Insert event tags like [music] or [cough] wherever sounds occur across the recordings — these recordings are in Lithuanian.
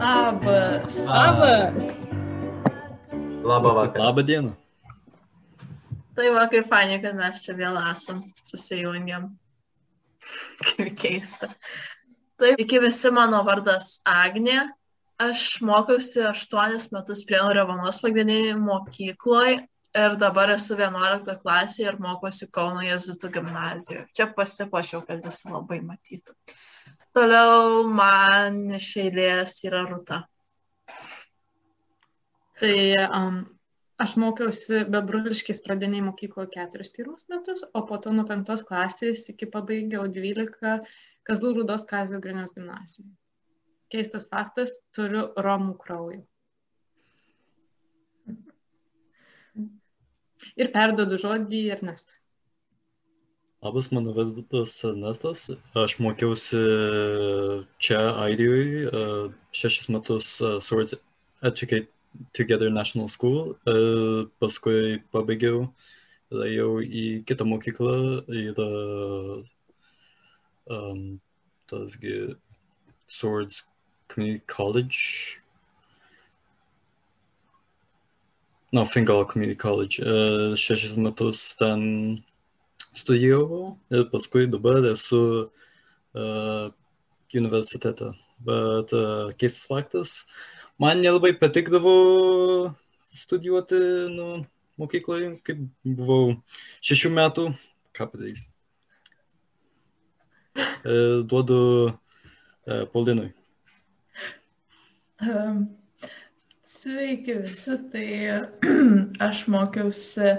Labas. Labas. Labą vakarą. Labą dieną. Tai va, kaip fainai, kad mes čia vėl esam, susijungiam. Kaip keista. Taip, iki visi mano vardas Agnė. Aš mokiausi 8 metus prie Revanos pagrindinėje mokykloje ir dabar esu 11 klasėje ir mokosi Kauno Jėzutų gimnazijoje. Čia pasipošiau, kad visi labai matytų. Toliau man iš eilės yra Ruta. Tai um, aš mokiausi Bebruliškės pradiniai mokykloje keturis pirmus metus, o po to nuo penktos klasės iki pabaigiau 12 Kazlų Rūdos Kazio Grinios gimnazijoje. Keistas faktas, turiu romų kraują. Ir perdodu žodį Ernestui. Labas, mano vardas Ernestas. Aš mokiausi čia Airijoje uh, šešis metus uh, Swords Educate Together National School. Paskui pabaigiau ėjau į kitą mokyklą ir uh, um, tasgi Swords Community College. No, Fingal Community College. Šešis metus ten studijavau ir paskui dabar esu uh, universitete. Bet uh, keistas faktas, man nelabai patikdavo studijuoti nu, mokykloje, kaip buvau šešių metų, ką padarysi. Uh, duodu uh, Paulinui. Um, sveiki visi, tai [clears throat] aš mokiausi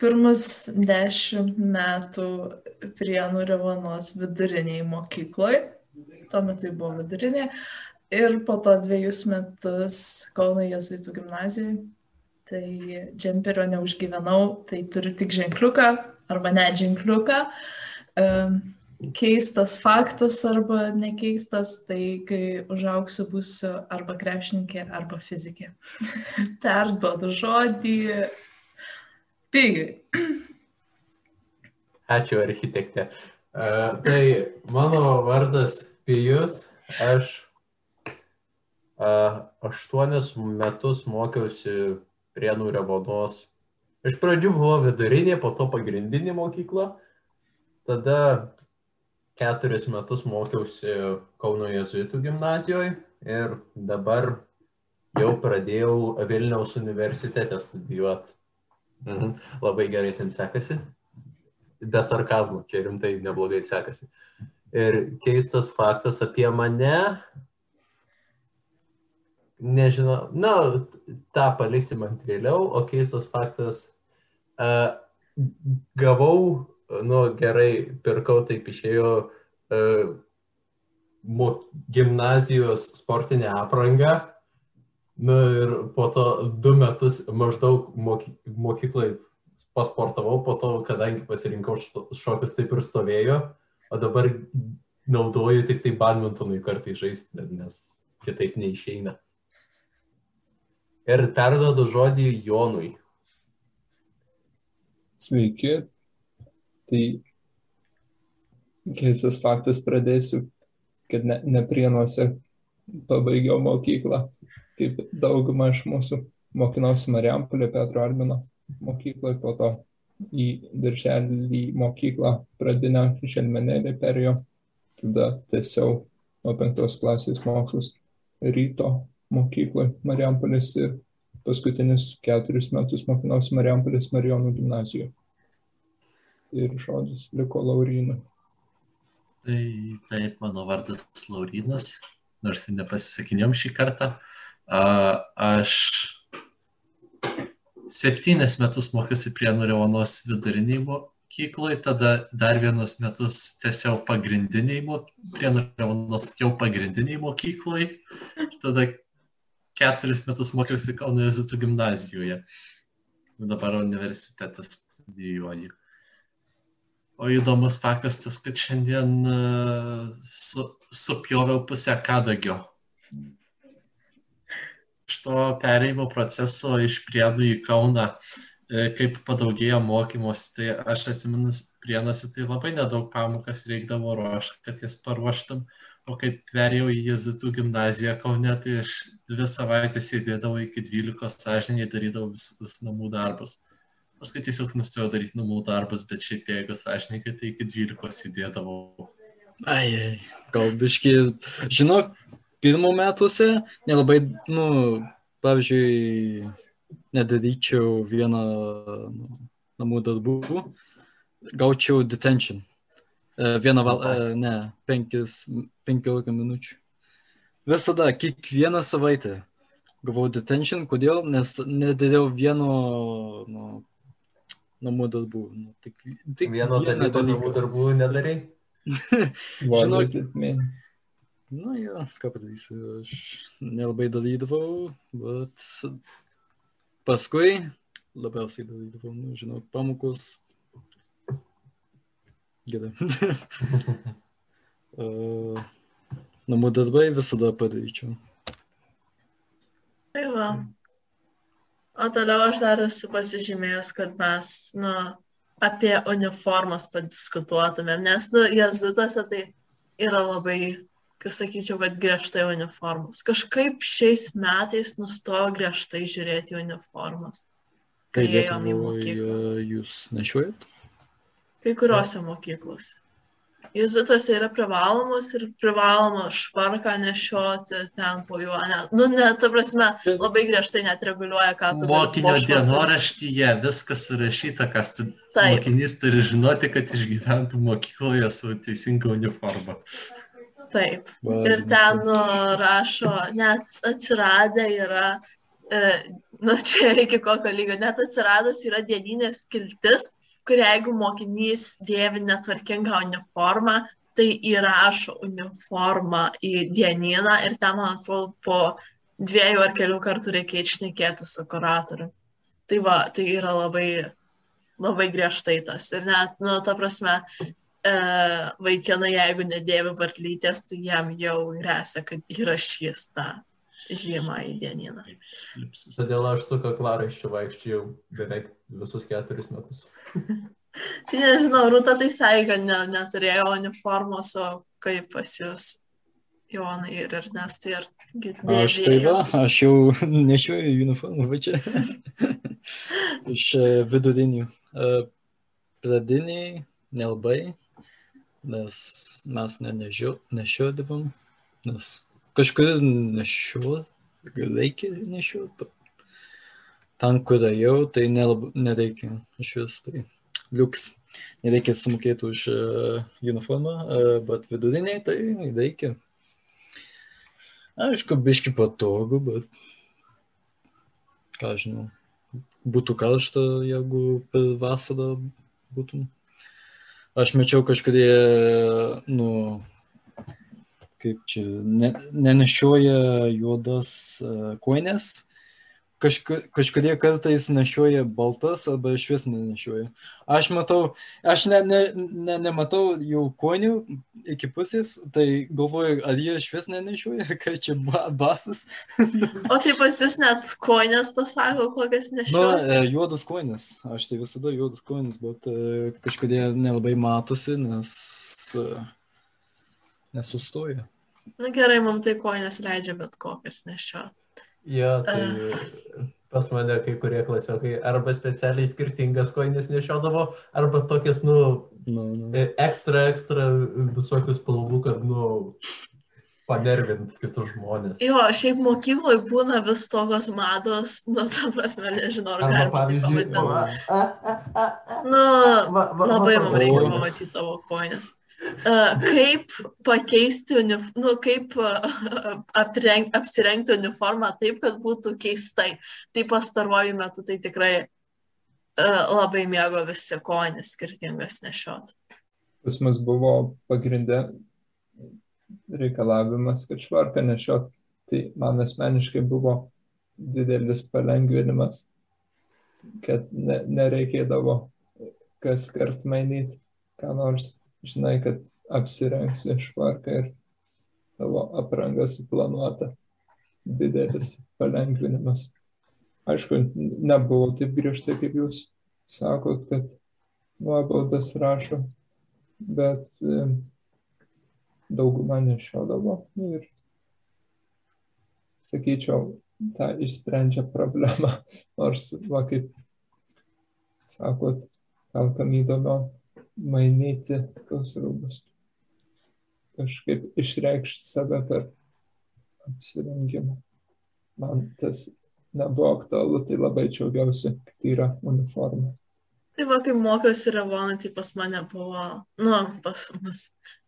pirmus dešimt metų Prienų Revonos viduriniai mokykloje, tuo metu buvo vidurinė, ir po to dviejus metus Kauno Jėzuitų gimnazijoje. Tai džemperio neužgyvenau, tai turiu tik ženkliuką arba net ženkliuką. Keistas faktas arba nekeistas, tai kai užauksiu būsiu arba krepšininkė, arba fizikė. [laughs] Perduodu žodį Pigai. Ačiū architektė. Uh, tai mano vardas Pijus. Aš uh, aštuonius metus mokiausi Prienų Revodos. Iš pradžių buvo vidurinė, po to pagrindinė mokykla. Tada keturis metus mokiausi Kauno Jėzuitų gimnazijoje ir dabar jau pradėjau Vilniaus universitete studijuoti. Mhm. Labai gerai ten sekasi. Be sarkazmo, čia rimtai neblogai sekasi. Ir keistas faktas apie mane, nežinau, na, tą paliksim ant vėliau, o keistas faktas, uh, gavau, nu gerai, pirkau, taip išėjo uh, gimnazijos sportinę aprangą Nu ir po to du metus maždaug moky, mokyklai pasportavau, po to, kadangi pasirinkau šokius, taip ir stovėjo, o dabar naudoju tik tai badmintonui kartai žaisti, nes kitaip neišeina. Ir perdodu žodį Jonui. Sveiki. Tai keistas faktas pradėsiu, kad ne, neprienuose pabaigiau mokyklą kaip dauguma iš mūsų mokinausi Marijampolė Petro Armino mokykloje, po to į darželį mokyklą pradinę Želmenėlį perėjo, tada tiesiau nuo penktos klasės mokslus ryto mokykloje Marijampolės ir paskutinius keturis metus mokinausi Marijampolės Marijonų gimnazijoje. Ir žodis liko Laurinui. Tai taip, mano vardas Laurinas, nors ir nepasisakinėjom šį kartą. Aš septynis metus mokiausi prie Nurevonos viduriniai mokykloje, tada dar vienus metus tiesiog pagrindiniai, prie Nurevonos jau pagrindiniai mokykloje, tada keturis metus mokiausi Kauno Jezutų gimnazijoje. Dabar universitetas studijuoju. O įdomus faktas tas, kad šiandien su, supjoviau pusę kadagio iš to perėjimo proceso iš priedų į Kauną, e, kaip padaugėjo mokymosi, tai aš atsimenu, prienuose tai labai nedaug pamokas reikdavo ruošti, kad jas paruoštum, O kai perėjau į Jezuitų gimnaziją Kaune, tai aš dvi savaitės sėdėdavau iki 12 sąžininkai darydavau visus namų darbus. Paskui tiesiog nustojau daryti namų darbus, bet šiaip jeigu sąžininkai, tai iki 12 sėdėdavau. Ai, ai, gal biški, žinok, pirmų metuose nelabai, nu, pavyzdžiui, nedaryčiau vieną nu, namų darbų, gaučiau detention. E, Vieną val... e, ne, penkis, penkiolika minučių. Visada, kiekvieną savaitę gavau detention. Kodėl? Nes nedariau vieno nu, namų darbų. Nu, tik, tik Vieno dalyko namų darbų nedarai? [laughs] What Na, jo, ką padarysiu, aš nelabai darydavau, bet paskui labiausiai darydavau, nu, žinau, pamokos. Gerai. uh, [laughs] namų darbai visada padaryčiau. Tai va. O toliau aš dar esu pasižymėjęs, kad mes, nu, apie uniformas padiskutuotumėm, nes, nu, jezuituose tai yra labai, kas sakyčiau, kad griežtai uniformos. Kažkaip šiais metais nustojo griežtai žiūrėti uniformas. Kai ėjom į mokyklą. Lietuvoje jūs nešiojat? Kai kuriuose mokyklose. Jezuituose yra privalomas ir privaloma švarką nešioti ten po juo. Ne, nu, ne, ta prasme, labai griežtai net reguliuoja, ką tu. Mokinio dienoraštyje viskas surašyta, kas tu, Taip. mokinys turi žinoti, kad išgyventų mokykloje su teisinga uniforma. Taip. Ir ten rašo, net atsiradę yra, e, nu čia iki kokio lygio, net atsiradęs yra dieninės skiltis, kur jeigu mokinys dėvi netvarkingą uniformą, tai įrašo uniformą į dienyną ir ten, man atrodo, po dviejų ar kelių kartų reikia išnekėti su kuratoriu. Tai va, tai yra labai, labai griežtai tas. Ir net, nu, ta prasme, vaikinai, jeigu nedėvi varlytės, tai jam jau grėsia, kad įrašys tą žymą į. Lipsus. Todėl aš su kaklaraiščiu vaikščiau beveik visus keturis metus. [laughs] Tai nežinau, Rūta tai kad ne, neturėjo uniformos, o kaip pas jūs, Jonai ir Ernestai, ar Aš tai va, aš jau [laughs] nešioju uniformą, va čia. [laughs] Iš e, vidurinių. E, Pradiniai nelabai, nes mes ne nežio- nešiodavom, nes kažkur nešio, reikia nešiot, bet ten, kur ėjau, tai nelab, nereikia iš vis. Tai liuks. Nereikia sumokėti už uh, uniformą, uh, bet viduriniai tai reikia. Aišku, biški patogu, bet ką žinau, būtų karšta, jeigu per vasarą būtum. Aš mačiau kažkurie, nu, kaip čia, ne, nenešioja juodas uh, koinės, Kažku, kažkurie kartais nešioja baltas arba iš vis nenešioja. Aš matau, aš ne, ne, ne, nematau jų konių iki pusės, tai galvoju, ar jie iš vis nenešioja, kai čia ba, basas. [laughs] O tai pas jūs net koinės pasako, kokias Nu, nešioja. e, juodas konis, aš tai visada juodas konis, bet e, kažkodėl nelabai matosi, nes e, nesustoja. Na Nu, gerai, mums tai koinės leidžia bet kokias nešiot. Jo, tai pas mane kai kurie klasiokai arba specialiai skirtingas koinės nešiodavo, arba tokias, nu, Nu, nu. e, ekstra, ekstra visokius spalvų, kad, nu, panervint kitus žmonės. Jo, šiaip mokykloje būna vis tokios mados, nu, ta prasme, nežinau, ar galima tai pavyzdžiui, pavadinti. va, a, a, a, a, Nu, va, va, labai va, mums reikia pamatyti tavo koinės. Kaip pakeisti, unif nu, kaip apreng apsirengti uniformą taip, kad būtų keistai. Tai pastaruoju metu tai tikrai labai mėgo visi koinės skirtingas nešiot. Pas mus buvo pagrindė reikalavimas, kad švarką nešiot. Tai man asmeniškai buvo didelis palengvinimas, kad ne, nereikėdavo kas kart mainyti, ką nors, žinai, kad apsirengsi švarką ir tavo apranga suplanuota. Didelis palengvinimas. Aišku, nebuvo taip griežtai, kaip jūs sakot, kad nuobaudas rašo, bet e, dauguma nešiodavo nu ir sakyčiau, tą išsprendžia problemą, [laughs] nors, va kaip sakot, gal kam įdomio mainyti tos rūbus. Kažkaip išreikšti save per apsirengimą. Man tas nebuvo aktualu, tai labai džiaugiausi, kad tai yra uniforma. Tai va, kai mokiausi Revonai, tai pas mane buvo, nu, pas mus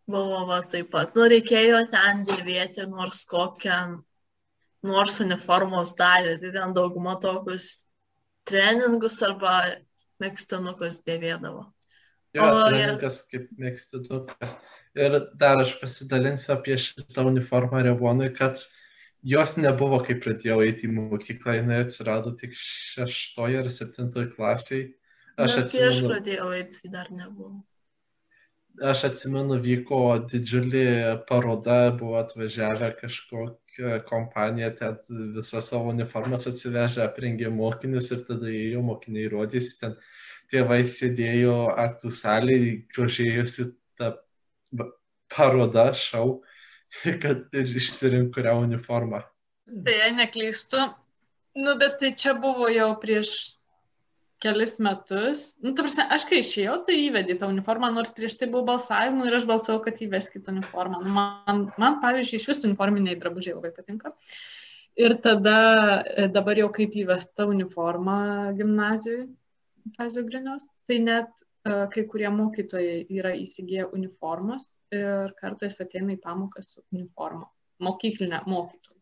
buvo va taip pat. Nu, reikėjo ten dėvėti nors kokią, nors uniformos dalį, tai ten dauguma tokius treningus arba mėgstanukus dėvėdavo. Jo, O, jie- treningas kaip mėgstinukas. Ir dar aš pasidalinsiu apie šitą uniformą Revonui, kad jos nebuvo, kai pradėjau eiti į mokyklą, jinai atsirado tik šeštoje ar septintoje klasėje. Aš Aš, kai aš atsimenu, pradėjau eiti, tai dar nebuvo. aš atsimenu, vyko didžiulė paroda, buvo atvažiavę kažkokia kompanija, ten visą savo uniformas atsivežę, aprengė mokinius ir tada ėjo mokiniai rodėsi, ten tėvai sėdėjo aktų salėje, grožėjosi tą parodą, šau, [laughs] kad ir išsirink kurią uniformą. Tai jei neklystu, nu bet tai čia buvo jau prieš kelis metus. Nu, ta prasme, aš kai išėjau, tai įvedė tą uniformą, nors prieš tai buvo balsavimų ir aš balsavau, kad įveskit uniformą. Nu, man, man, pavyzdžiui, iš visų uniforminiai drabužiai labai patinka. Ir tada e, dabar jau kaip įvesta uniforma gimnazijoje, Kazio Grinios, tai net e, kai kurie mokytojai yra įsigiję uniformas ir kartais ateina į pamokas su uniforma. Mokyklinė mokytoja.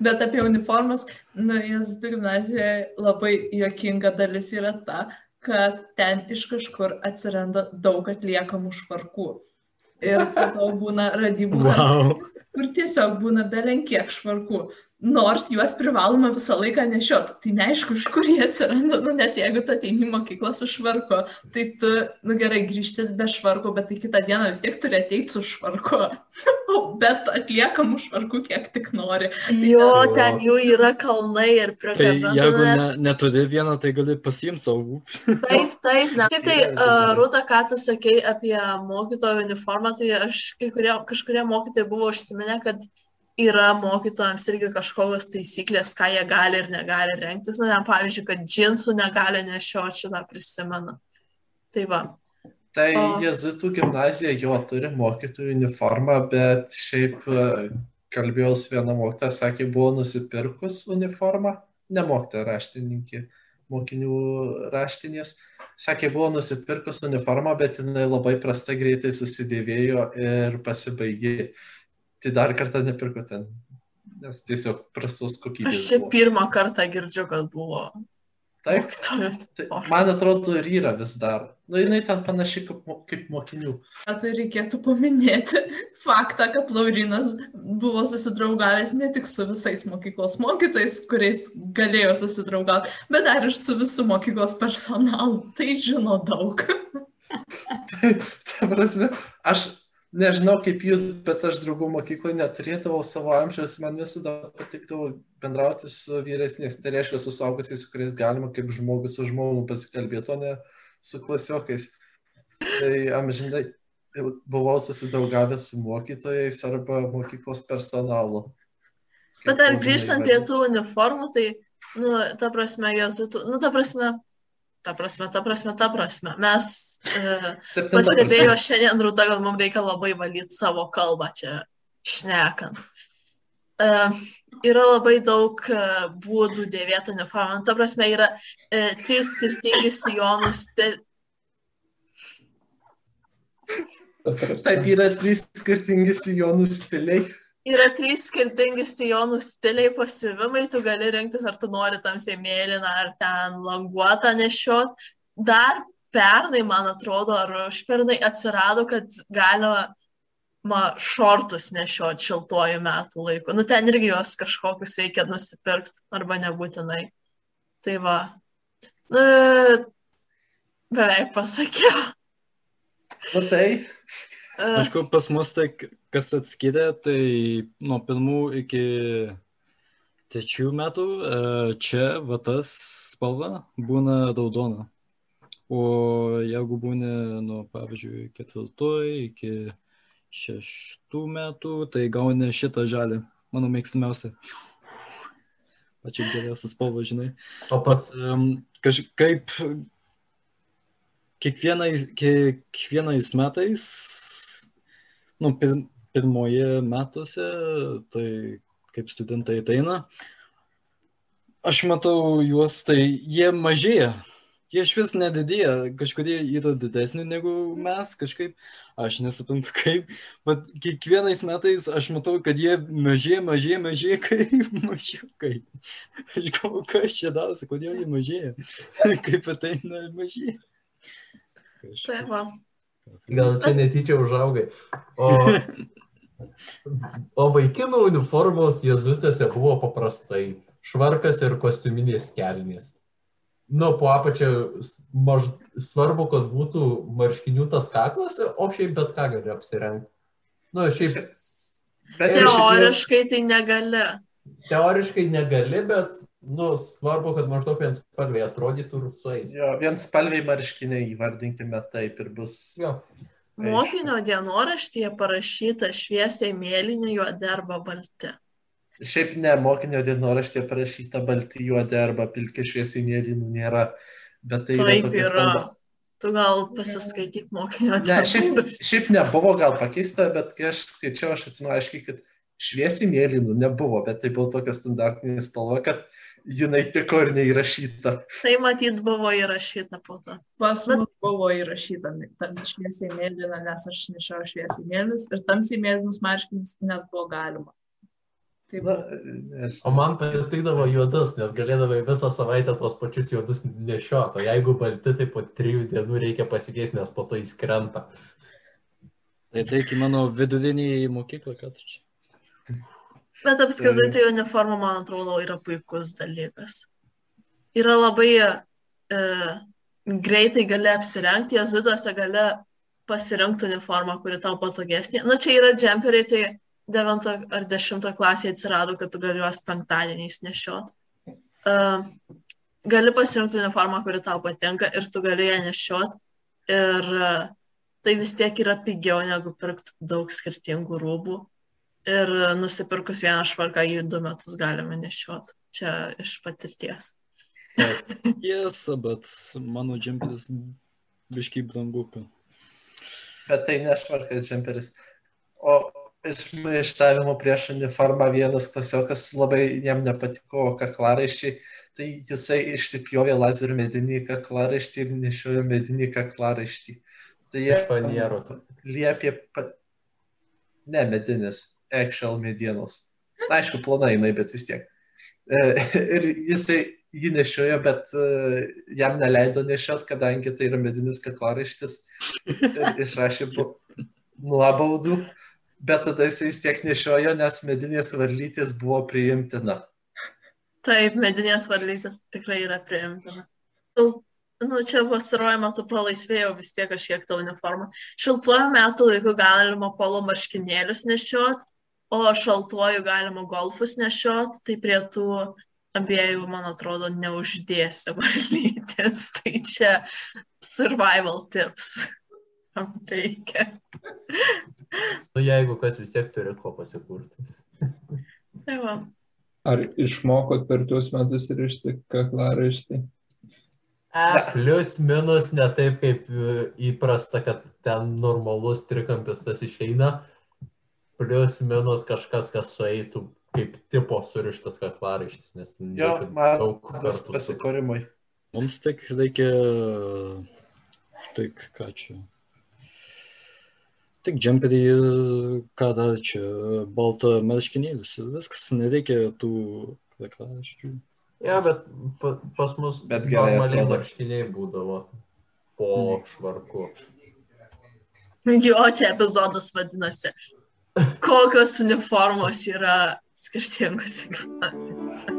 Bet apie uniformas, nu, Jėzus gimnazijoje labai juokinga dalis yra ta, kad ten iš kažkur atsiranda daug atliekamų švarkų. Ir po to būna radybų, Wow. naktis, kur tiesiog būna belenkiek švarkų. Nors juos privaloma visą laiką nešiot. Tai neaišku, iš kur jie atsiranda, nu, nes jeigu tu ateini į mokyklą su švarku, tai tu, nu gerai, grįžti be švarko, bet tai kitą dieną vis tiek turi ateiti su švarku. [laughs] O bet atliekamų švarkų kiek tik nori. Jo, jo. ten jų yra kalnai ir Tai prikabinta. jeigu ne, neturi vieną, tai gali pasiimti savo. Taip, taip, ne. Taip, tai, uh, Rūta, ką tu sakei apie mokytojo uniformą, tai aš kai kurie, kažkurie mokytojai buvo užsiminę, kad yra mokytojams irgi kažkokios taisyklės, ką jie gali ir negali rengtis. Na, ten, pavyzdžiui, kad džinsų negali nešioti, šitą prisimenu. Tai va. Tai O. Jezuitų gimnazija jo turi mokytojų uniformą, bet šiaip e, kalbėjau su viena mokytoja, sakė, buvo nusipirkus uniformą, ne mokytoja raštininkė, mokinių raštinės. Sakė, buvo nusipirkus uniformą, bet jinai labai prastai greitai susidėvėjo ir pasibaigė. Tai dar kartą nepirko ten, nes tiesiog prastos kokybės. Aš čia buvo. pirmą kartą girdžiu, kad buvo Taip, tai, man atrodo ir yra vis dar. Nu, jinai ten panašiai kaip, kaip mokinių. Tai reikėtų paminėti [laughs] faktą, kad Laurinas buvo susidraugavęs ne tik su visais mokyklos mokytojais, kuriais galėjo susidraugauti, bet dar ir su visų mokyklos personalu. Tai žino daug. [laughs] Ta prasme, aš nežinau kaip jūs, bet aš draugų mokykloje neturėdavau savo amžiaus, man visada patikdavo bendrauti su vyresniais, tai reiškia su saugusiais, su kuriais galima kaip žmogus su žmogumi pasikalbėti, o ne su klasiokais. Tai amžinai buvau susidraugavęs su mokytojais arba mokyklos personalu. Bet dar grįžtant prie tų uniformų, tai, nu, ta prasme, jezuitų, nu, ta prasme, ta prasme, ta prasme, ta prasme, mes e, pastebėjo šiandien rūta, kad mums reikia labai valyti savo kalbą čia šnekant. E, yra labai daug e, būdų dėvėti uniformą. Ta prasme, yra e, trys skirtingi sijonų stiliai. Taip yra trys skirtingi sijonų stiliai. Yra trys skirtingi sijonų stiliai pasivimai, tu gali rinktis, ar tu nori tamsiai mėlyną, ar ten languotą nešiot. Dar pernai, man atrodo, ar užpernai atsirado, kad galima šortus nešiot šiltuoju metų laiku. Nu, ten irgi juos kažkokius reikia nusipirkti, arba nebūtinai. Tai va. Nu, beveik pasakiau. Nu tai, Aišku, pas mus tai kas atskiria, tai nuo pirmų iki trečių metų e, čia va tas spalva būna raudona. O jeigu būni, nu, pavyzdžiui, ketvirtoj iki šeštų metų, tai gauni šitą žalį, mano mėgstamiausia. Pačiai geriausias spalva, žinai. O pas... Um, kažkaip kiekvienais, kiekvienais metais, nu, pir, pirmoje metuose, tai kaip studentai ateina, aš matau juos, tai jie mažėja. Jie iš vis nedidėja, kažkurie yra didesni negu mes, kažkaip, aš nesuprantu kaip, bet kiekvienais metais aš matau, kad jie mažėja, mažėja, mažėja, kaip [laughs] mažiukai. Aš galvoju, kas čia darosi, kodėl jie mažėja, [laughs] kaip ateina mažėja. Tai va. Gal čia netyčia užaugai. O, o vaikinų uniformos jėzuitėse buvo paprastai švarkas ir kostiuminės kelnės. Nu, po apačią maž... svarbu, kad būtų marškinių tas kaklas, o šiaip bet ką gali apsirengti. Nu, šiaip Bet Teoriškai tai negali. teoriškai negali, bet, nu, svarbu, kad maždaug vien spalviai atrodytų ir sueis. jo, vien spalviai marškiniai įvardinkime taip ir bus. Jo. Mokinio dienoraštyje parašyta šviesiai mėlyni juodi arba balti. Šiaip ne, mokinio dienoraštė parašyta balti juodi arba pilki šviesiai mėlynų nėra. Bet tai yra Taip tokia yra. standarta. Tu gal pasiskaityk mokinio Ne, šiaip, dienoraštį. šiaip nebuvo gal pakeista, bet kai aš skaičiau, aš atsimenu aiškiai, kad šviesiai mėlynų nebuvo, bet tai buvo tokia standartinė spalva, kad jinai tiko ir neįrašyta. Tai matyt buvo įrašyta po to. Pas mus buvo įrašyta tam šviesiai mėlyna, nes aš nešiau šviesiai mėlynus ir tamsiai mėlynus marškinius, nes buvo galima. Tai Na, aš, O man patikdavo juodus, nes galėdavai visą savaitę tos pačius juodus nešiot. O jeigu balti, tai po trijų dienų reikia pasikeisti, nes po to jis krenta. Tai tai mano vidurinį mokyklą, kad čia. Bet apskritai tai uniforma, man atrodo, yra puikus dalykas. Yra labai e, greitai gali apsirengti, jezuituose gali pasirinkti uniformą, kuri tau patogesnė. Na, čia yra džemperiai, tai 9 ar 10 klasėje atsirado, kad tu gali juos penktadieniais nešiot. E, gali pasirinkti uniformą, kuri tau patinka ir tu gali ją nešiot. Ir e, tai vis tiek yra pigiau negu pirkti daug skirtingų rūbų. Ir nusipirkus vieną švarką jį du metus galime nešiot. Čia iš patirties. [laughs] Tiesa, bet mano džemperis biškai branguka. bet tai nešvarkas džemperis. O iš maištavimo prieš uniformą vienas klasiokas labai jam nepatiko kaklaraiščiai, tai jisai išsipjovė lazerių medinį kaklaraištį ir nešiojo medinį kaklaraištį. Tai jie liepė, ne medinis, actual medienos. Na, aišku, plona jinai, bet vis tiek. E, [laughs] Ir jisai jį nešiojo, bet e, jam neleido nešiot, kadangi tai yra medinis kaklaraištis. Ir [laughs] išrašė nuobaudų, bet tada jisai vis tiek nešiojo, nes medinės varlytės buvo priimtina. Taip, medinės varlytės tikrai yra priimtina. Nu, čia pastaruoju metu pralaisvėjau vis tiek kažkiek tą uniformą. Šiltuoju metu laiku galima polo marškinėlius nešiot, o šaltuoju galima golfus nešiot, tai prie tų abiejų, man atrodo, neuždėsi varlytės. [laughs] Tai čia survival tips. Kam reikia. Nu, jeigu kas vis tiek turi ko pasikurti. Tai va. Ar išmokot per tuos metus ir išsikaklaraištį? E, plius minus ne taip kaip įprasta, kad ten normalus trikampis tas išeina. Plius minus kažkas, kas sueitų kaip tipo surištas kaklaraištis, nes Jo, man daug kartų pasikorimui. Mums tik reikia, tik ką čia. Tik džemperį, ką dar čia, baltą marškinėlius ir viskas, nereikia tų kaklaraiščių. Ja, bet pa, pas mus Bet normaliai marškiniai būdavo po švarku. Jo, čia epizodas vadinasi. Kokios uniformos yra skirtingose klasėse.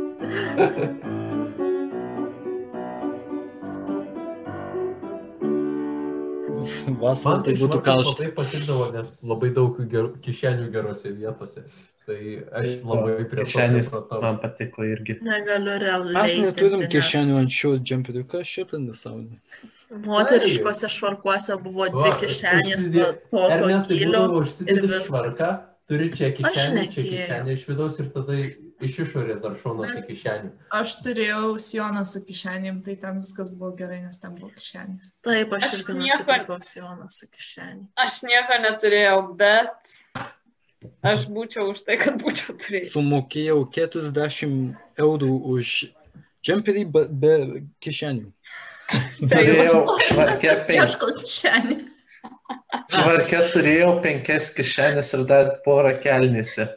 Vasarą Man tai tai būtų švarkas karšta. labai patikdavo, nes labai daug ger, kišenių gerose vietose. Tai aš labai prie to Kišenės man patiko irgi. Negaliu realiai. Mes neturim kišenių ant šio džemperio, kas šitą nesąmonė. Moteriškose švarkuose buvo dvi kišenės tokio gylio. užsidėti viskas. švarką, turi čia kišenę, čia kišenę iš vidaus ir tada iš išorės dar šaunosi kišenių. Aš turėjau sijoną su kišenėm, tai ten viskas buvo gerai, nes ten buvo kišenės. Taip, aš Aš nieko- sijoną su kišenė. Aš nieko neturėjau, bet aš būčiau už tai, kad būčiau turėjęs. Sumokėjau 40 eurų už džemperį be, be kišenių. [laughs] Turėjau švarkę Kas penk- ieško kišenės? [laughs] švarkę turėjau penkias kišenės ir dar porą kelnėse.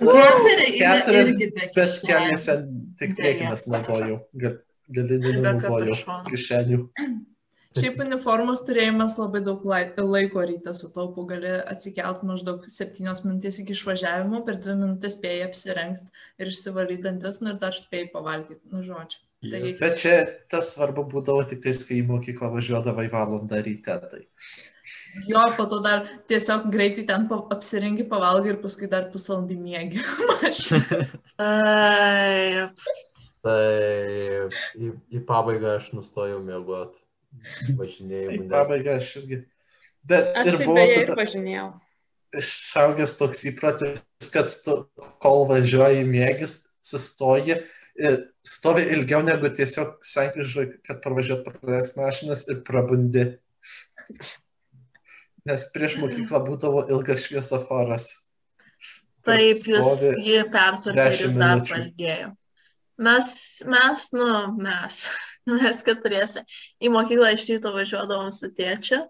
Džemperį Keturias, Bet kelnėse tik Deja. priekinas naudojau. Gal- Galinį naudojau kišenių. [clears throat] Šiaip uniformos turėjimas labai daug lai- laiko ryte sutaupo, gali atsikelt maždaug 7 minutės iki išvažiavimo, per 2 minutės spėjai apsirengti ir išsivalyti dantis, nu ir dar spėjai pavalgyti, nu žodžiu. Tai Yes. Bet čia tas svarbu būdavo tik tais, kai į mokyklą važiuodavai valandą ryte. Tai. jo, po to dar tiesiog greitai ten apsirengi, pavalgai ir paskui dar pusvalandį mėgi. [laughs] Taip. Tai į, į pabaigą aš nustojau mėgoti Į važinėjimų. Nes... pabaigą aš irgi. Bet Aš ir tai beje ir tada važinėjau. išaugęs toks įprotis, kad tu, kol važiuoji mėgis, sustoji ir stovi ilgiau negu tiesiog sankryžai, kad pravažiuot praleis mašinas ir prabundi. Nes prieš mokyklą būdavo ilgas šviesoforas. Taip, jūs Stovi jį pertvarkė ir 10 jūs dar palgėjo. Mes, mes, nu, mes, [laughs] mes keturiese į mokyklą iš ryto važiuodavom su tėčiu,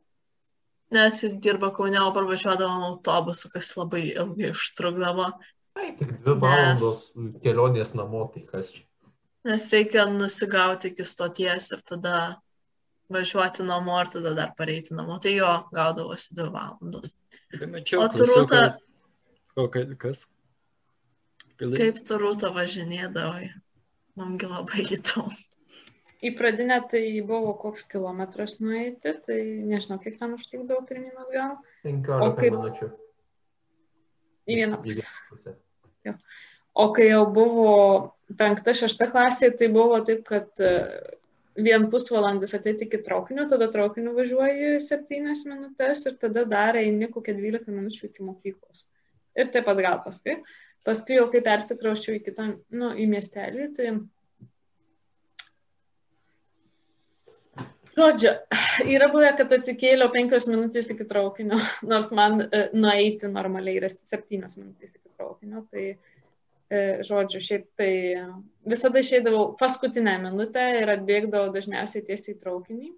nes jis dirba Kaune, o parvažiuodavom autobusu, kas labai ilgai užtrukdavo, Ai, tik dvi valandos kelionės namo, tai kas čia. Nes reikia nusigauti iki stoties ir tada važiuoti namo ir tada dar pareiti namo. Tai jo, gaudavosi dvi valandos. Primečiau O tu, Rūta, O ka- kas? Gali? kaip tu rūta važinėdavai? Mamgi labai įdomu. Į pradinę tai buvo koks kilometras nueiti, tai nežinau, kiek ten užtrukdavo pirmin atgal. 15 kaip- minučių. Į vieną Į pusę. vieną pusę. O kai jau buvo penkta, šešta klasė, tai buvo taip, kad e, vien pusvalandis ateiti iki traukinio, tada traukiniu važiuoji septynias minutės ir tada dar eini kokią 12 minučių iki mokyklos. Ir taip atgal paskui. Paskui jau kai persikrauščiau į kitą, nu, į miestelį, tai... Žodžiu, yra buvę, kad atsikėliau penkios minutės iki traukinio, nors man e, nueiti normaliai yra septynios minutės iki traukinio. Tai, e, žodžiu, šiaip tai visada išeidavau paskutinę minutę ir atbėgdavau dažniausiai tiesiai traukinį.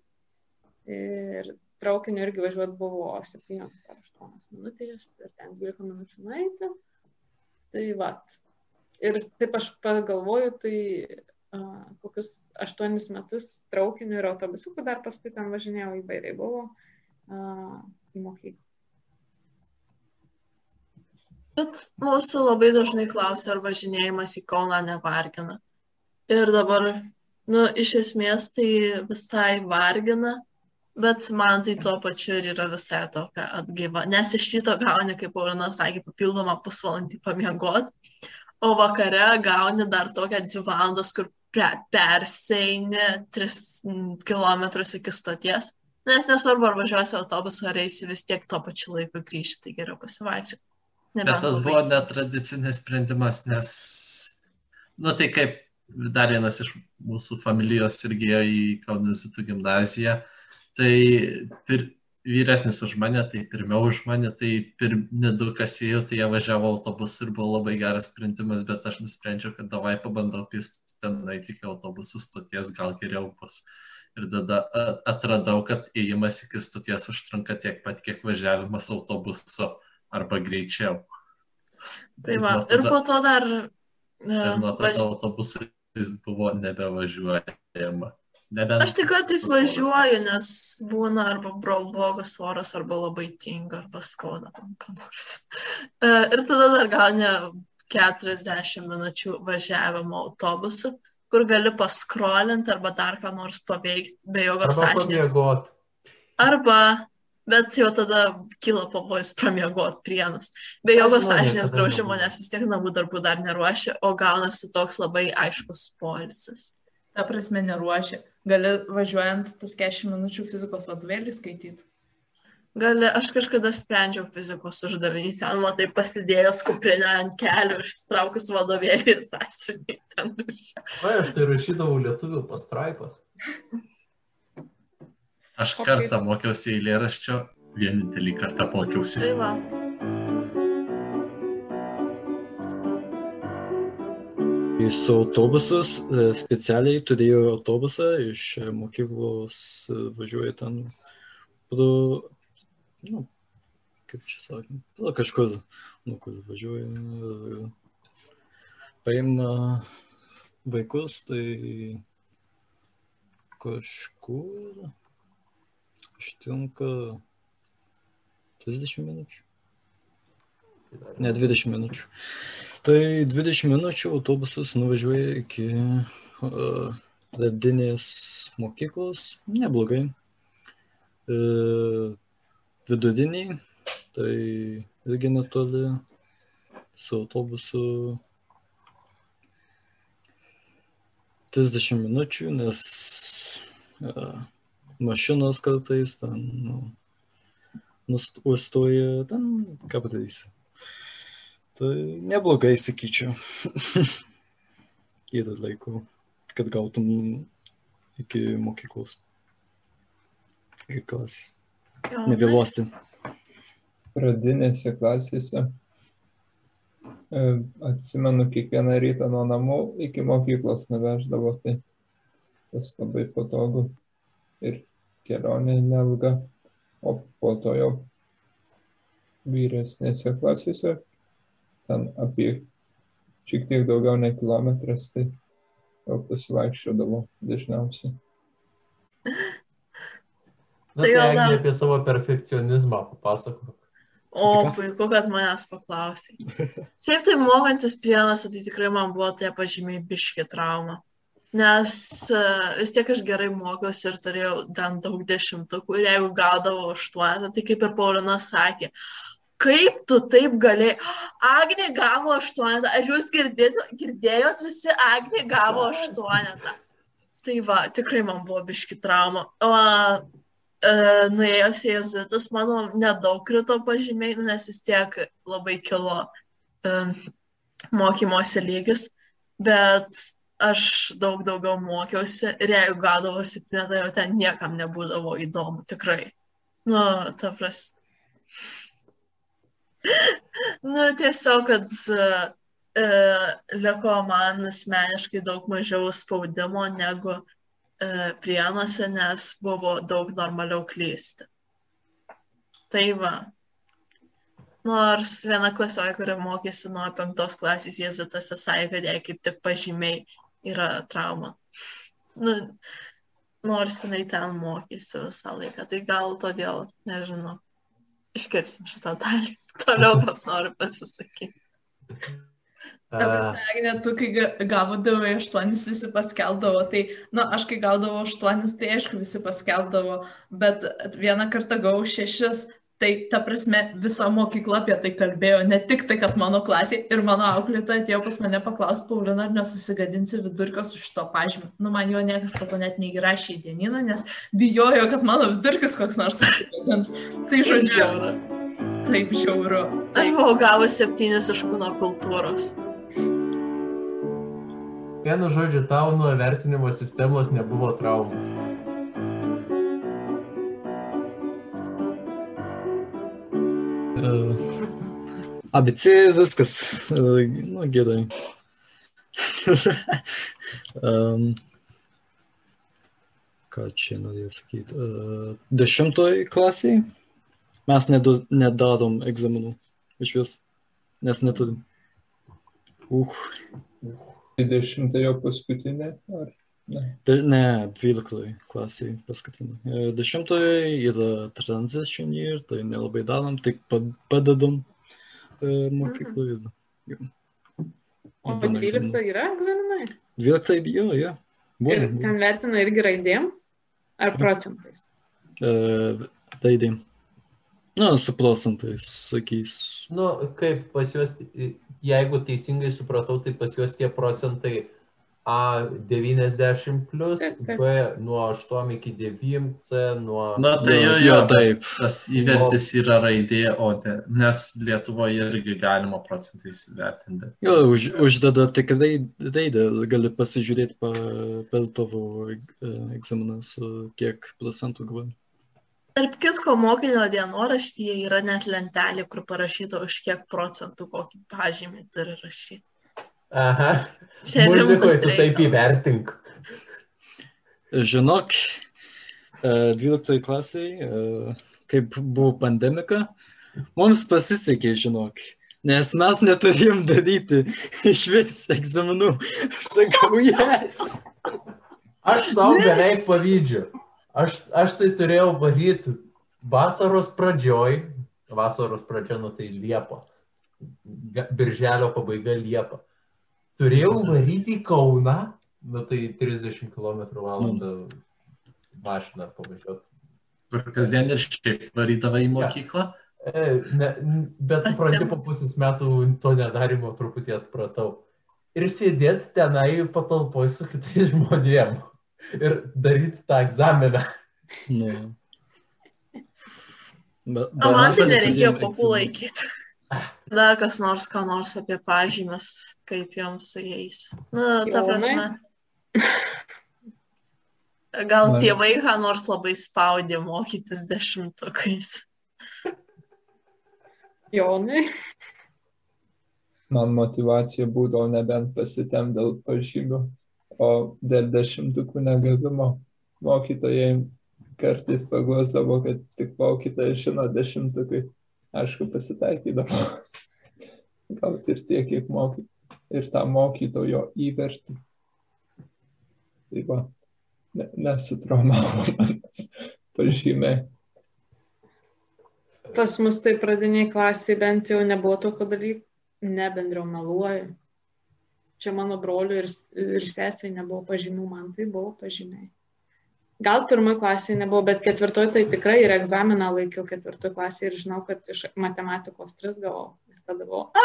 Ir traukiniu irgi važiuoti buvo 7 ar 8 minutės ir ten 12 minučių nueiti. Tai va. Ir taip aš pagalvoju, tai a, kokius 8 metus traukiniu ir autobusiuku dar paskui ten važinėjau įvairiai buvo a, į mokyklą. Bet mūsų labai dažnai klausia, ar važinėjimas į Kauną nevargina. Ir dabar, nu, iš esmės tai visai vargina, bet man tai tuo pačiu ir yra visai tokia atgyva. Nes iš ryto gauni, kaip Aurina sakė, papildomą pusvalandį pamiegot, o vakare gauni dar tokią dvi valandas, kur perseini 3 km iki stoties. Nes nesvarbu, ar važiuosi autobusu ar eisi, vis tiek tuo pačiu laiku grįžti, tai geriau pasivaikščioti. Bet tas buvo netradicinis sprendimas, nes, nu tai kaip dar vienas iš mūsų familijos irgi ėjo į Kaunazitų gimnaziją, tai pir, vyresnis už mane, tai pirmiau už mane, tai pirmi du, kas ėjo, tai jie važiavo autobusu ir buvo labai geras sprendimas, bet aš nusprendžiau, kad davai pabandau pist ten eiti iki autobusų stoties, gal geriau bus. Ir tada atradau, kad įėjimas iki stoties užtrunka tiek pat, kiek važiavimas autobusu arba greičiau. Tai va, nuo ir tada- po to dar Ir nuo uh, tada važ... autobusais buvo nebevažiuojama. Nebent Aš tik kartais važiuoju, nes būna arba blogas oras, arba labai tinga, arba tam ką nors. Uh, ir tada dar gauni 40 minučių važiavimo autobusu, kur gali paskrolinti arba dar ką nors paveikti be jokios Arba sąžinės. Arba, bet jau tada kyla pavojus pramiegot prienas. Be jokios žinau, sąžinės graužimo, nes vis tiek namų darbų dar neruošia, o gaunasi toks labai aiškus polisis. Ta prasme neruošia. gali važiuojant tas 40 minučių fizikos vadovėlį skaityti. Gali, aš kažkada sprendžiau fizikos uždavinį, ten matai pasidėjęs kuprinę ant kelių, ištraukus vadovėlį ir sąsiuvinį ten dušę. O aš tai rašydavau lietuvių pastraipas. [laughs] Aš O kartą mokiausi eilėraščio, vienintelį kartą mokiausi. Tai va, Su autobusas e, specialiai turėjo autobusą iš e, mokyklos e, važiuoja ten pro, nu, kaip čia sakant, kažkur, nu, kur važiuoja, e, paima vaikus, tai kažkur užtrunka 30 minučių. Ne 20 minučių. Tai 20 minučių autobusas nuvažiuoja iki uh, ledinės mokyklos, neblogai. Uh, viduriniai, tai irgi netoli su autobusu 30 minučių, nes uh, mašinos kartais ten nu, užstoja, ten ką padarysi. Tai neblogai, sakyčiau. [laughs] Yra laiko, kad gautum iki mokyklos. Iki klasės. Nevėluosi. pradinėse klasėse. E, Atsimenu, kiekvieną rytą nuo namų iki mokyklos nuveždavo, tai tas labai patogu ir kelionė neilga, o po to jau vyresnėse klasėse, ten apie šiek tiek daugiau nei kilometras, tai jau pasivaikščiodavo dažniausiai. Na, Tai tai gal dar- apie savo perfekcionizmą papasakok. O, puiku, kad manęs paklausai. [laughs] Šiaip tai mokantis pianosą, tai tikrai man buvo tie pažymiai biški trauma. Nes e, vis tiek aš gerai mokiausi ir turėjau ten daug dešimtukų ir jeigu gaudavau aštuonetą, tai kaip ir Paulina sakė, kaip tu taip galėjai. [gasps] Agnė gavo aštuonetą. Ar jūs girdėt, girdėjot visi, Agnė gavo aštuonetą. Tai va, tikrai man buvo biški trauma. O e, nuėjęs į jezuitus, manau, nedaug krito pažymiai, nu, nes vis tiek labai kilo e, mokymosi lygis, bet aš daug daugiau mokiausi ir jeigu gaudavau septynetą, jau ten niekam nebūdavo įdomu, tikrai. Nu, ta pras. [laughs] nu, tiesiog, kad e, e, liko man asmeniškai daug mažiau spaudimo negu e, prienuose, nes buvo daug normaliau klysti. Tai va. Nors viena klasioje, kuri mokėsi nuo penktos klasės jezuitose, sakė, kad jai kaip tik pažymiai yra trauma. Nu, nors jinai ten mokėsi visą laiką, tai gal todėl, nežinau, iškirpsim šitą dalį. [laughs] Toliau kas nori pasisakyti. Agne, tu kai ga- gaudavai aštuonis, visi paskeldavo, tai, na, nu, aš kai gaudavau aštuonis, tai aišku, visi paskeldavo, bet vieną kartą gavau šešis, tai ta prasme, visa mokykla apie tai kalbėjo, ne tik tai, kad mano klasė ir mano auklėta atėjo pas mane paklausti, Paulina, ar nesusigadinsi vidurkio su šito pažymiu. Nu, man jo niekas po to net neįrašė į dienyną, nes bijojo, kad mano vidurkis koks nors susigadins. Tai žodžiu, žiauru. taip žiauru. Aš buvau gavus septynis iš kūno kultūros. Vienu žodžiu, tau nuo vertinimo sistemos nebuvo traumos. ABC viskas. Nu, gerai. um, ką čia norėjau sakyti? Uh, dešimtoj klasiai mes nedu, nedarom egzaminų iš vis, nes neturim. Uh, 20 jau paskutinė, ar ne? 12 klasiai paskutinė. E, Dešimtoje yra transition year, tai nelabai darom, tik pa- padedam e, mokyklai. ir jo. O Būna 12 egzaminų. yra egzaminai? 12, jo, jo. Ir Būna, būna. ten vertina irgi raidėm ar procentais? E, Raidėm. Na, su procentais, sakys. Nu, kaip pas juos, jeigu teisingai supratau, tai pas juos tie procentai A 90 plus. B nuo 8 iki 9, C nuo... Na tai jo, Jo, jo, taip. tas įvertis yra raidė, o ne, nes Lietuvoje irgi galima procentais įvertinti. Jo, už, uždeda tik raid- raidę, gali pasižiūrėti pa, per tavo e, egzaminą su kiek procentų gavai. Tarp kitko, mokinio dienoraštyje yra net lentelė, kur parašyta, už kiek procentų kokį pažymį turi rašyti. Aha, Čia muzikoje tu taip įvertink. Žinok, e, 12 klasiai, e, kaip buvo pandemika, mums pasisekė, žinok, nes mes neturėjom daryti iš vis egzaminų. [laughs] Sakau, jes. Aš tau beveik pavydžiu. Aš, aš tai turėjau varyti vasaros pradžioj, vasaros pradžia, nu tai Liepa. Birželio pabaiga Liepa. Turėjau varyti į Kauną, nu tai 30 km valandą mašiną pavažiuoti. Kur kasdien ir šiaip varydavai į mokyklą. E, ne, bet supranti, po pusės metų to nedarimo truputį atpratau. Ir sėdėti tenai patalpoj su kitais žmonėm. Ir daryti tą egzaminą. Nu. Be, O man tai nereikėjo neturėjom papų egzaminų. laikyti. Dar kas nors, ką nors apie pažymas, kaip joms su jais. Na, ta Jonai? prasme. Gal tėvai ką nors labai spaudė mokytis dešimtukais. Jonai. Man motivacija būdavo nebent pasitem dėl pažymių, o dėl dešimtukų negavimo mokytojai kartais paguosdavo, kad tik mokytojas žino dešimtukai. Aišku, pasitaikydavo. [laughs] Gauti ir tiek, kiek moky. Ir tą mokytojo įvertį. Tai va, ne, nesitraumavo [laughs] manęs pažymiai. Pas mus tai pradiniai klasiai bent jau nebuvo tokio dalyko, nebendriau meluoju. Čia mano broliu ir, ir sesiai nebuvo pažymių, man tai buvo pažymiai. Gal pirmoji klasėje nebuvo, bet ketvirtoji tai tikrai ir egzaminą laikiau ketvirtoji klasėje ir žinau, kad iš matematikos 3 gavau. Ir tada buvau. [laughs]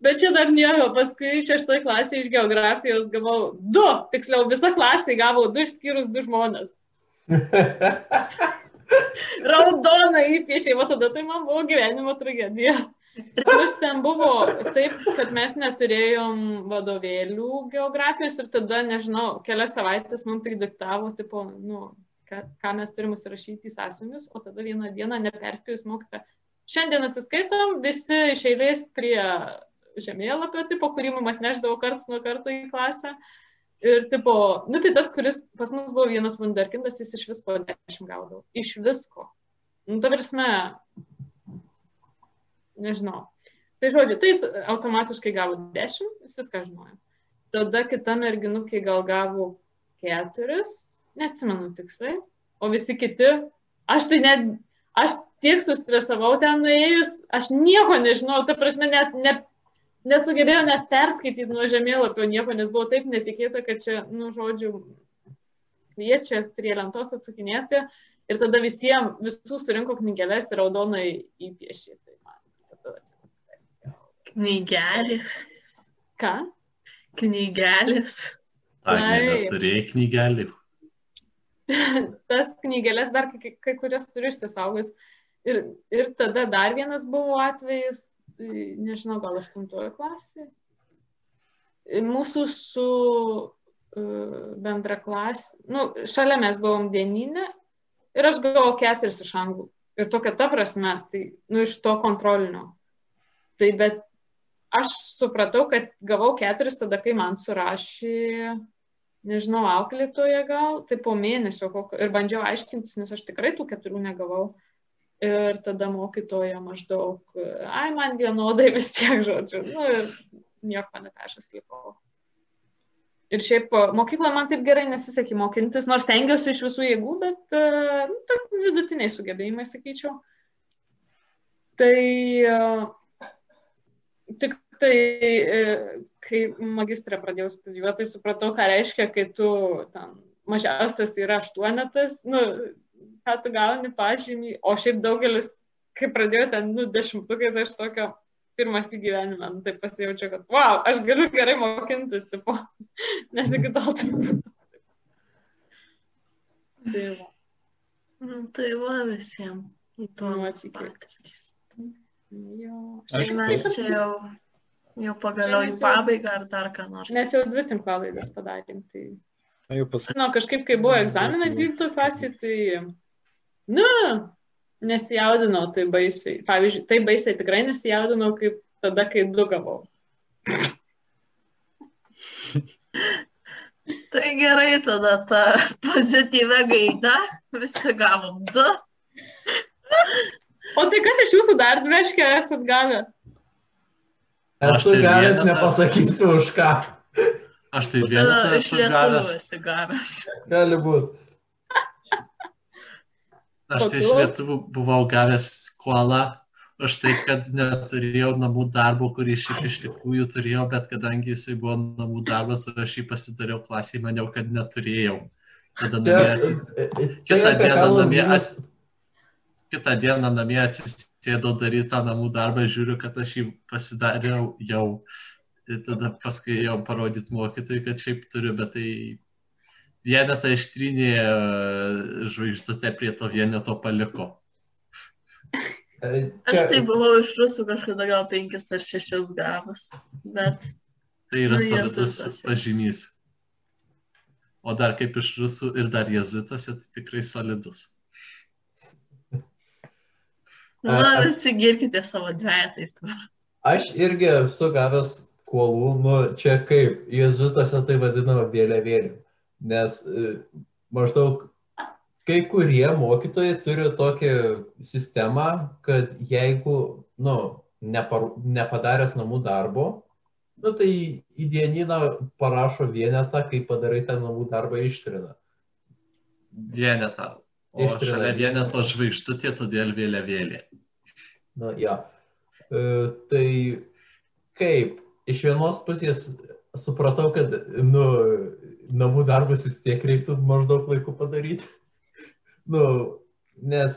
Bet čia dar nieko, paskui šeštoji klasė iš geografijos gavau du, tiksliau visą klasę gavau du išskyrus du žmonės. [laughs] Raudoną įpiešė, o tada tai man buvo gyvenimo tragedija. Aš ten buvo taip, kad mes neturėjom vadovėlių geografijos ir tada, nežinau, kelias savaitės man tai diktavo, tipo, nu, ką, ką mes turim užsirašyti į sąsiunius, o tada vieną dieną neperspėjus mokytą. Šiandien atsiskaitom visi iš eilės prie žemėlapio, tipo, kurį mums atneždavo karts nuo karto į klasę. Ir, tipo, nu tai tas, kuris pas mus buvo vienas vandarkindas, jis iš visko 10 gaudavo. Iš visko. Nu, ta prasme, nežinau. Tai žodžiu, tai jis automatiškai gavo 10, jis viską žinojo. Tada kita merginukė gal gavo 4, neatsimenu tiksliai, o visi kiti, aš tai net, aš tiek sustresavau ten nuėjus, aš nieko nežinau, ta prasme, net ne, nesugebėjau net perskaityti nuo žemėlapio nieko, nes buvo taip netikėta, kad čia, nu, žodžiu, kviečia prie lentos atsakinėti ir tada visiems, visų surinko knygelės ir raudonai įpiešė. Tai Knygelis. Ką? Knygelis. Agnė, Taip. turėjai knygelį. [laughs] tas knygelės dar kai, kai kurias turiu išsisaugęs. Ir, ir tada dar vienas buvo atvejis, e, nežinau, gal aštuntojo klasė. Mūsų su uh, bendra klasė, nu, šalia mes buvom dieninė ir aš gavau keturis iš anglų. Ir tokia ta prasme, tai, nu, iš to kontrolinio. Tai bet aš supratau, kad gavau keturis tada, kai man surašė nežinau, auklėtoje gal, tai po mėnesio kokio, ir bandžiau aiškintis, nes aš tikrai tų keturių negavau. Ir tada mokytoja maždaug, ai, man vienodai vis tiek, žodžiu, nu ir nieko nepešas likau. Ir šiaip mokykla man taip gerai nesisekė mokintis, nors tengiausi iš visų jėgų, bet nu, vidutiniai sugebėjimai, sakyčiau. Tai tik tai, uh, kai magistrą pradėjau studijuoti, tai supratau, ką reiškia, kai tu ten, mažiausias yra aštuonetas, nu, ką tu gauni pažymį, o šiaip daugelis, kai pradėjau ten, nu, dešimtukai, tai aš tokio pirmas į gyvenimą, nu, tai pasijaučiu, kad, wow, aš galiu gerai mokintis, tipo, [laughs] nes iki tol tai būtų. Tai va. Nu, tai va visiems įdomus Nuotykiai. Jo. Mes čia jau, jau pagaliau į mes pabaigą ar dar ką nors. Nes jau dvi tinklalaidas padarėm. Tai... Na, jau pas... Nu, kažkaip, kai buvo egzaminai 12 klasėje, tai, nu, nesijaudinau tai baisiai. Pavyzdžiui, tai baisiai tikrai nesijaudinau, kaip tada, kai du gavau. [laughs] Tai gerai, tada ta pozityvia gaida, visi gavom du. [laughs] O tai kas iš jūsų dar dveškė esat gavę? Aš Esu tai gavęs, nepasakysiu už ką. Aš tai vieną Uh, iš esu lietuvių gavęs. esi gavęs. Gali būti. Aš tai iš Kokių? lietuvų buvau gavęs skolą už tai, kad neturėjau namų darbo, kurį šiaip iš tikrųjų turėjau, bet kadangi jisai buvo namų darbas, aš jį pasidariau klasėje, maniau, kad neturėjau. Tada namie. Kitą Tai dieną namie Kitą dieną namie atsisėdau daryti tą namų darbą, žiūriu, kad aš jį pasidariau jau. Ir tada paskui jau parodyti mokytojui, kad šiaip turiu, bet tai vienetą ištrynė e, žvaigždutę prie to vieneto paliko. Aš tai buvau iš rusų kažkada gal penkis ar šešis gavus. Bet Tai yra Nu, jo. pažymys. O dar kaip iš rusų ir dar jezuituose, tai tikrai solidus. Nu, A- a- visi girkite savo dvejetais. Aš irgi esu gavęs kuolų, nu čia kaip, jezuituose tai vadinama vėliavėlė. Nes e, maždaug kai kurie mokytojai turi tokią sistemą, kad jeigu, nu, nepar, nepadaręs namų darbo, nu tai į dienyną parašo vienetą, kai padarai tą namų darbą ištrina. Vienetą. O Ištrina šalia vieneto žvaigždutė, todėl vėliavėlė. Na, ja. E, tai kaip, iš vienos pusės supratau, kad, nu, namų darbus vis tiek reiktų maždaug laiku padaryti. [laughs] Nu, nes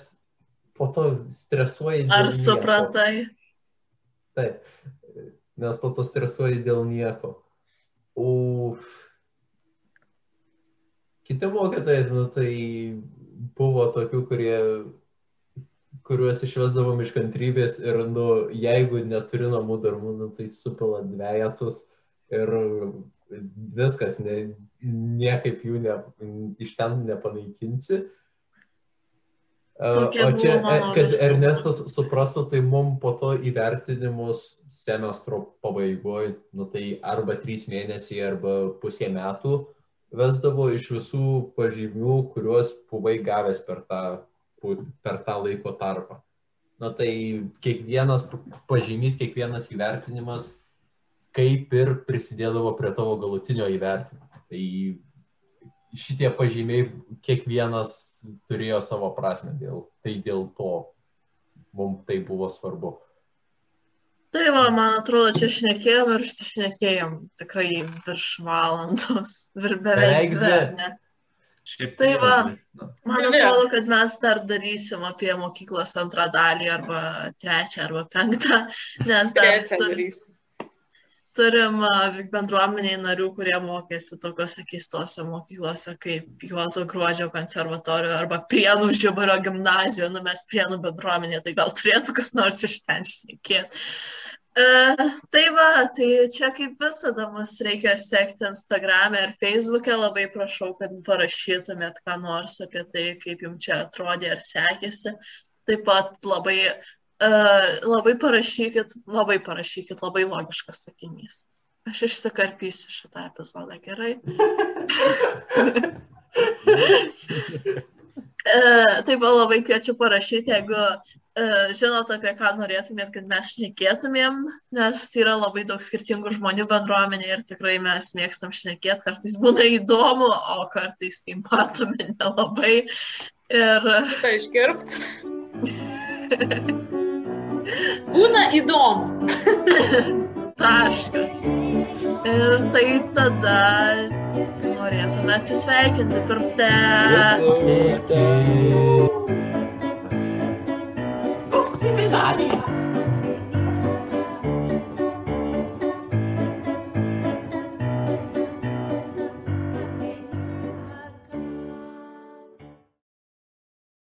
po to stresuoji. dėl Ar supratai? Taip, nes po to stresuoji dėl nieko. O kiti mokytojai, nu, tai buvo tokių, kurie, kuriuos išvesdavom iš kantrybės ir, nu, jeigu neturi namų darbų, nu, tai supila dviejatus ir viskas, ne, niekaip jų ne, iš ten nepanaikinsi. E, Tokia O čia, e, kad. Ernestas suprastų, tai mums po to įvertinimus semestro pabaigoje, nu tai arba trys mėnesiai, arba pusė metų vesdavo iš visų pažymių, kuriuos buvai gavęs per tą, per tą laiko tarpą. Na tai kiekvienas pažymys, kiekvienas įvertinimas kaip ir prisidėdavo prie tavo galutinio įvertinimo. Tai šitie pažymiai kiekvienas turėjo savo prasme, dėl, tai dėl to mums tai buvo svarbu. Tai va, man atrodo, čia šnekėjom ir šnekėjom tikrai virš valandos. Ir Beveik dvi? Šiaip Tai jau va. nu. Man atrodo, kad mes dar darysim apie mokyklos antrą dalį arba trečią arba penktą, [laughs] nes dar turim a, bendruomeniai narių, kurie mokėsi tokiuose keistose mokyklose kaip Juozo Gruodžio konservatorijoje arba Prienų Žibario gimnazijoje, nu mes Prienų bendruomenė, tai gal turėtų kas nors iš ten šnekėti. Uh, tai va, tai čia kaip visada mus reikia sekti Instagram'e ir Facebook'e, labai prašau, kad parašytumėt ką nors apie tai, kaip jums čia atrodė ar sekėsi. Taip pat labai, uh, labai parašykit, labai parašykit, labai logiškas sakinys. Aš išsikarpysiu šitą epizodą gerai. [laughs] [laughs] E, Taip pat labai kviečiu parašyti, jeigu e, žinot, apie ką norėtumėt, kad mes šnekėtumėm, nes yra labai daug skirtingų žmonių bendruomenė ir tikrai mes mėgstam šnekėti, kartais būna įdomu, o kartais tai matome nelabai. Ir Tai iškirpt. Būna įdomu. [laughs] taškas. Ir tai tada norėtume atsisveikinti pirmte. Tai